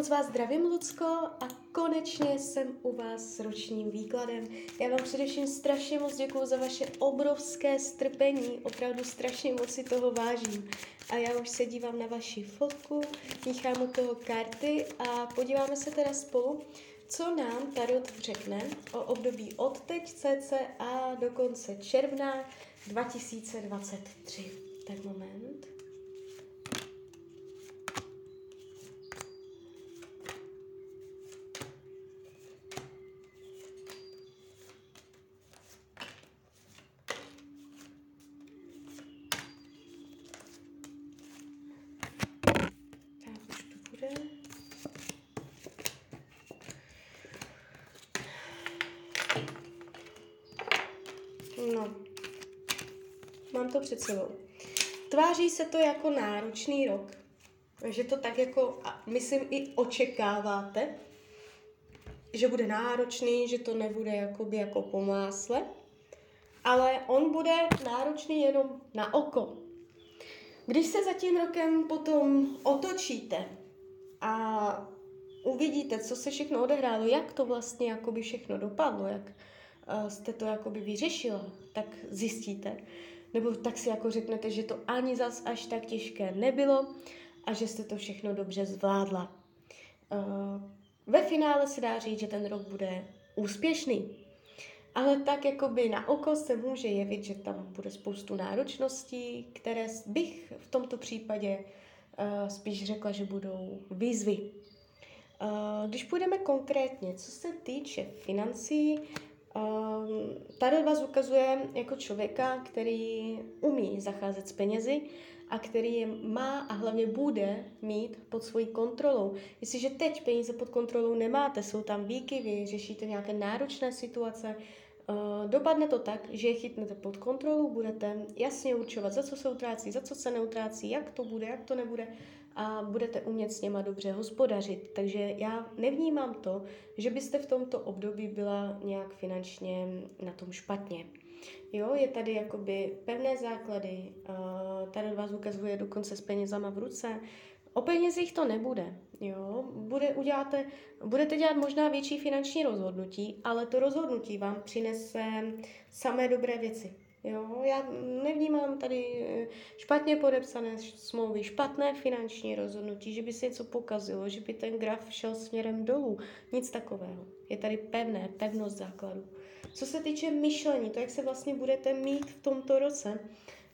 Moc vás zdravím, Lucko, a konečně jsem u vás s ročním výkladem. Já vám především strašně moc děkuju za vaše obrovské strpení, opravdu strašně moc si toho vážím. A já už se dívám na vaši fotku, míchám u toho karty a podíváme se teda spolu, co nám Tarot řekne o období od teď cca do konce června 2023. Tak moment. No, mám před sebou. Tváří se to jako náročný rok, že to tak jako, myslím, i očekáváte, že bude náročný, že to nebude jakoby jako po másle, ale on bude náročný jenom na oko. Když se za tím rokem potom otočíte a uvidíte, co se všechno odehrálo, jak to vlastně jakoby všechno dopadlo, jak jste to jakoby vyřešila, tak zjistíte. Nebo tak si jako řeknete, že to ani zas až tak těžké nebylo a že jste to všechno dobře zvládla. Ve finále se dá říct, že ten rok bude úspěšný. Ale tak jakoby na oko se může jevit, že tam bude spoustu náročností, které bych v tomto případě uh, spíš řekla, že budou výzvy. Uh, když půjdeme konkrétně, co se týče financí, Um, tady vás ukazuje jako člověka, který umí zacházet s penězi a který je má a hlavně bude mít pod svojí kontrolou. Jestliže teď peníze pod kontrolou nemáte, jsou tam výkyvy, řešíte nějaké náročné situace, uh, dopadne to tak, že je chytnete pod kontrolou, budete jasně určovat, za co se utrácí, za co se neutrácí, jak to bude, jak to nebude a budete umět s něma dobře hospodařit. Takže já nevnímám to, že byste v tomto období byla nějak finančně na tom špatně. Jo, je tady jakoby pevné základy, tady vás ukazuje dokonce s penězama v ruce, O penězích to nebude, jo. Bude, uděláte, budete dělat možná větší finanční rozhodnutí, ale to rozhodnutí vám přinese samé dobré věci. Jo, já nevnímám tady eh, špatně podepsané smlouvy, špatné finanční rozhodnutí, že by se něco pokazilo, že by ten graf šel směrem dolů. Nic takového. Je tady pevné, pevnost základu. Co se týče myšlení, to, jak se vlastně budete mít v tomto roce,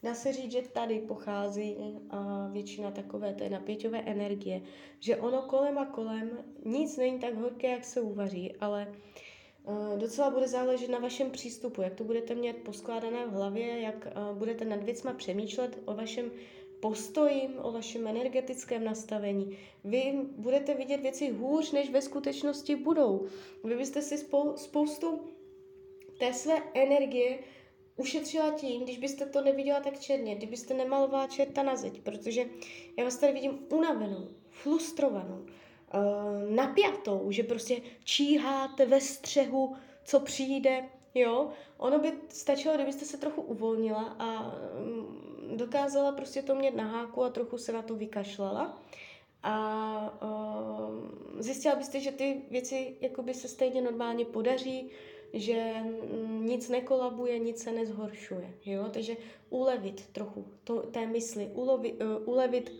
dá se říct, že tady pochází a většina takové té napěťové energie, že ono kolem a kolem nic není tak horké, jak se uvaří, ale uh, Eh, docela bude záležet na vašem přístupu, jak to budete mít poskládané v hlavě, jak eh, budete nad věcma přemýšlet o vašem postoji, o vašem energetickém nastavení. Vy budete vidět věci hůř, než ve skutečnosti budou. Vy byste si spou- spoustu té své energie ušetřila tím, když byste to neviděla tak černě, kdybyste nemalovala čerta na zeď, protože já vás tady vidím unavenou, frustrovanou, uh, napjatou, že prostě číháte ve střehu, co přijde, jo. Ono by stačilo, kdybyste se trochu uvolnila a um, dokázala prostě to mít na háku a trochu se na to vykašlala. A uh, zjistila byste, že ty věci jakoby se stejně normálně podaří, že mm, nic nekolabuje, nic se nezhoršuje. Jo? Takže ulevit trochu to, té mysli, ulovi, uh, ulevit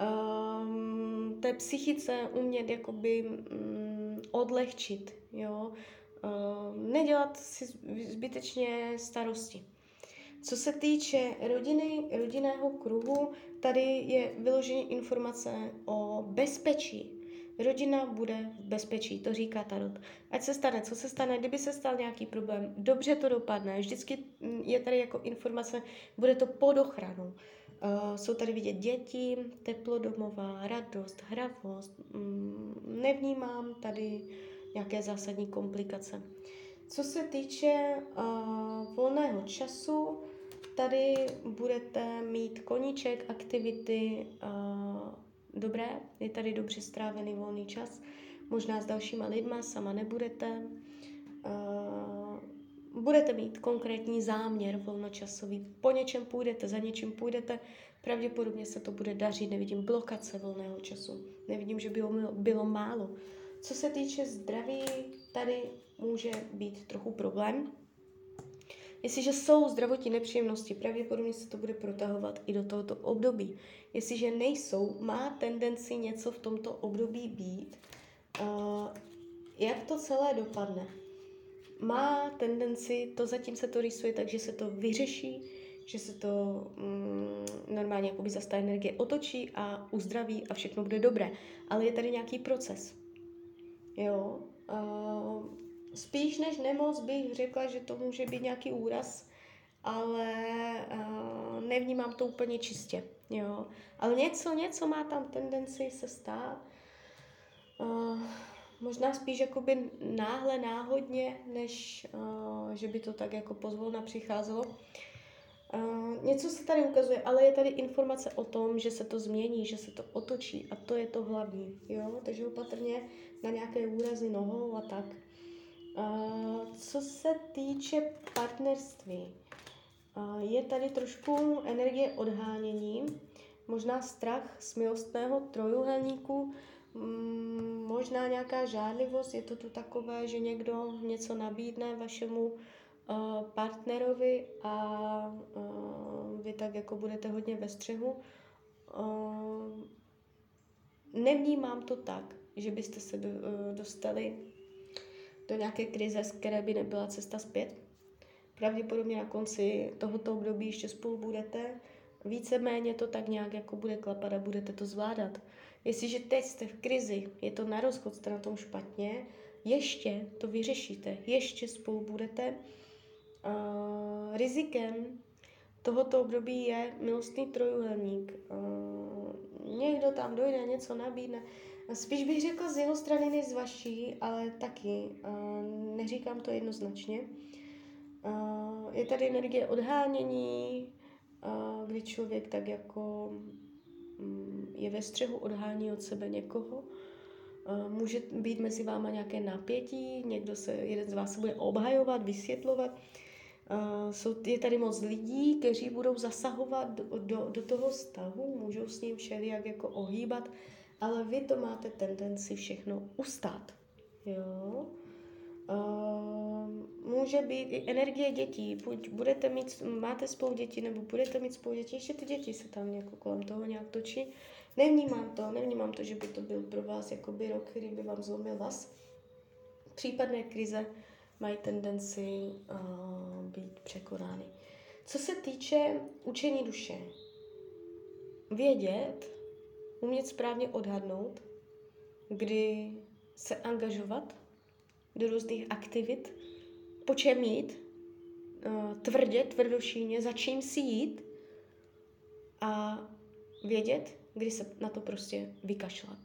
um, té psychice umět jakoby um, odlehčit, jo, um, nedělat si zbytečně starosti. Co se týče rodiny, rodinného kruhu, tady je vyloženě informace o bezpečí. Rodina bude v bezpečí, to říká Tarot. Ať se stane, co se stane, kdyby se stal nějaký problém, dobře to dopadne. Vždycky je tady jako informace, bude to pod ochranou. Uh, jsou tady vidět děti, teplo domová, radost, hravost. Mm, nevnímám tady nějaké zásadní komplikace. Co se týče uh, volného času, tady budete mít koníček, aktivity uh, dobré, je tady dobře strávený volný čas, možná s dalšíma lidma, sama nebudete. Uh, budete mít konkrétní záměr volnočasový, po něčem půjdete, za něčím půjdete, Pravděpodobně se to bude dařit, nevidím blokace volného času, nevidím, že by bylo, bylo málo. Co se týče zdraví, tady může být trochu problém. Jestliže jsou zdravotní nepříjemnosti, pravděpodobně se to bude protahovat i do tohoto období. Jestliže nejsou, má tendenci něco v tomto období být. Uh, jak to celé dopadne? Má tendenci, to zatím se to rýsuje tak, že se to vyřeší, že se to mm, normálně jakoby zase ta energie otočí a uzdraví a všechno bude dobré. Ale je tady nějaký proces. Jo. Uh, spíš než nemoc bych řekla, že to může být nějaký úraz, ale uh, nevnímám to úplně čistě. Jo. Ale něco, něco má tam tendenci se stát. Uh, možná spíš jakoby náhle, náhodně, než uh, že by to tak jako pozvolna přicházelo. Uh, něco se tady ukazuje, ale je tady informace o tom, že se to změní, že se to otočí a to je to hlavní, jo, takže opatrně na nějaké úrazy nohou a tak. Uh, co se týče partnerství, uh, je tady trošku energie odhánění, možná strach z milostného trojuhelníku, mm, možná nějaká žádlivost, je to tu takové, že někdo něco nabídne vašemu uh, partnerovi a uh, vy tak jako budete hodně ve střehu. Uh, nevnímám to tak, že byste se do, dostali do nějaké krize, z které by nebyla cesta zpět. Pravděpodobně na konci tohoto období ještě spolu budete. Víceméně to tak nějak jako bude klapat a budete to zvládat. Jestliže teď jste v krizi, je to na rozchod, jste na tom špatně, ještě to vyřešíte, ještě spolu budete. Uh, rizikem tohoto období je milostný trojuhelník. Uh, někdo tam dojde, něco nabídne. Spíš bych řekla z jeho strany než z vaší, ale taky. Uh, neříkám to jednoznačně. Uh, je tady energie odhánění, kdy člověk tak jako um, je ve střehu, odhání od sebe někoho. Může být mezi váma nějaké napětí, někdo se, jeden z vás se bude obhajovat, vysvětlovat. Jsou, je tady moc lidí, kteří budou zasahovat do, do, do toho vztahu, můžou s ním všelijak jako ohýbat ale vy to máte tendenci všechno ustát. Jo? Uh, může být i energie dětí, buď budete mít, máte spolu děti, nebo budete mít spolu děti, ještě ty děti se tam jako kolem toho nějak točí. Nevnímám to, nevnímám to, že by to byl pro vás jakoby rok, který by vám zlomil vás. Případné krize mají tendenci uh, být překonány. Co se týče učení duše, vědět, umět správně odhadnout, kdy se angažovat do různých aktivit, po čem jít, uh, tvrdě, tvrdošíně, za čím si jít? A vědět, kdy se na to prostě vykašlat.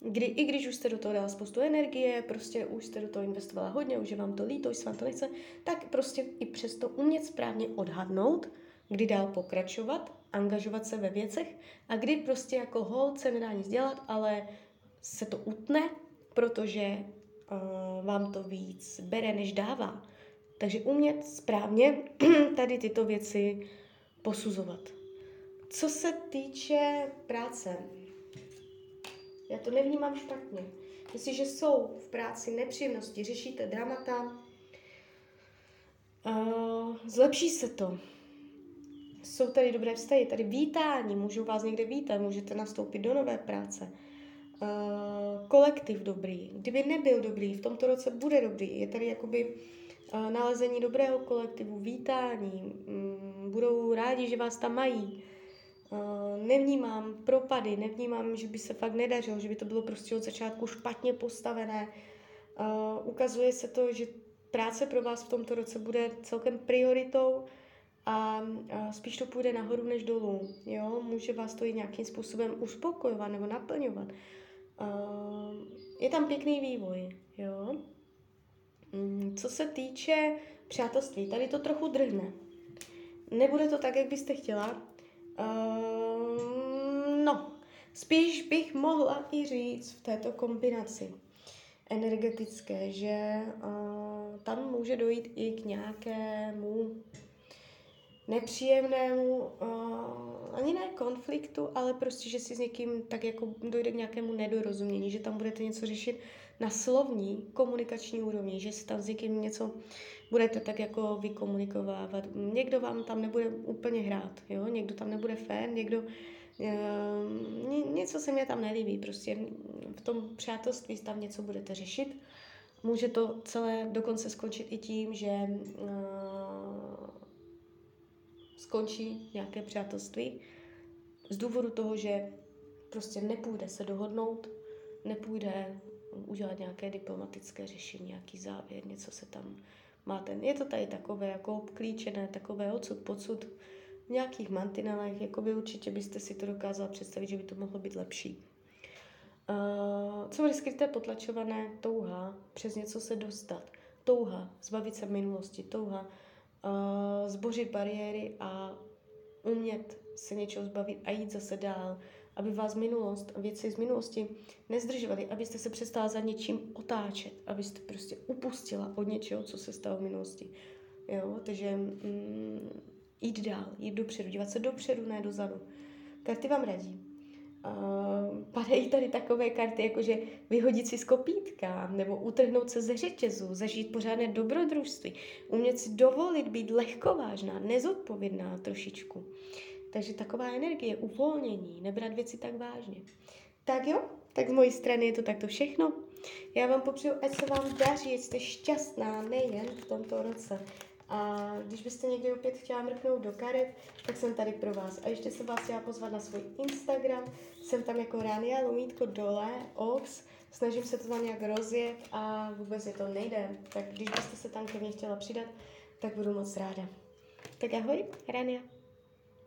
Kdy, I když už jste do toho dala spoustu energie, prostě už jste do toho investovala hodně, už je vám to líto, už se vám to nechce, tak prostě i přesto umět správně odhadnout, kdy dál pokračovat, angažovat se ve věcech a kdy prostě jako hold se nedá nic dělat, ale se to utne, protože uh, vám to víc bere, než dává. Takže umět správně tady tyto věci posuzovat. Co se týče práce, já to nevnímám špatně. Jestliže jsou v práci nepříjemnosti, řešíte dramata, uh, zlepší se to jsou tady dobré vztahy, tady vítání, můžu vás někde vítat, můžete nastoupit do nové práce. Uh, kolektiv dobrý. Kdyby nebyl dobrý, v tomto roce bude dobrý. Je tady jakoby uh, nalezení dobrého kolektivu, vítání. Um, budou rádi, že vás tam mají. Uh, nevnímám propady, nevnímám, že by se fakt nedařilo, že by to bylo prostě od začátku špatně postavené. Ukazuje se to, že práce pro vás v tomto roce bude celkem prioritou a, a spíš to půjde nahoru než dolů. Jo? Může vás to i nějakým způsobem uspokojovat nebo naplňovat. A, je tam pěkný vývoj. Jo? Mm, co se týče přátelství, tady to trochu drhne. Nebude to tak, jak byste chtěla. Uh, no, spíš bych mohla i říct v této kombinaci energetické, že uh, tam může dojít i k nějakému nepříjemnému, uh, ani ne konfliktu, ale prostě, že si s někým tak jako dojde k nějakému nedorozumění, že tam budete něco řešit na slovní, komunikační úrovni, že si tam s někým něco budete tak jako vykomunikovávat. Někdo vám tam nebude úplně hrát, jo? někdo tam nebude fén, někdo uh, něco se mě tam nelíbí, prostě v tom přátelství tam něco budete řešit. Může to celé dokonce skončit i tím, že uh, skončí nějaké přátelství z důvodu toho, že prostě nepůjde se dohodnout, nepůjde udělat nějaké diplomatické řešení, nějaký závěr, něco se tam máte. Je to tady takové jako obklíčené, takové odsud, pocud v nějakých mantinelech, jako by určitě byste si to dokázala představit, že by to mohlo být lepší. Uh, co bude skryté, potlačované, touha přes něco se dostat, touha zbavit se minulosti, touha uh, zbořit bariéry a umět se něčeho zbavit a jít zase dál, aby vás minulost a věci z minulosti nezdržovaly, abyste se přestala za něčím otáčet, abyste prostě upustila od něčeho, co se stalo v minulosti. Jo, takže mm, jít dál, jít dopředu, dívat se dopředu, ne dozadu. Karty vám radí. Padají tady takové karty, jako že vyhodit si z kopítka, nebo utrhnout se ze řetězu, zažít pořádné dobrodružství, umět si dovolit být lehkovážná, nezodpovědná trošičku. Takže taková energie, uvolnění, nebrat věci tak vážně. Tak jo, tak z mojí strany je to takto všechno. Já vám popřeju, ať se vám daří, ať jste šťastná nejen v tomto roce, a když byste někdy opět chtěla mrknout do karet, tak jsem tady pro vás. A ještě se vás chtěla pozvat na svůj Instagram. Jsem tam jako Rania, lomítko dole, ox. Snažím se to tam nějak rozjet a vůbec je to nejde. Tak když byste se tam ke mně chtěla přidat, tak budu moc ráda. Tak ahoj, Rania.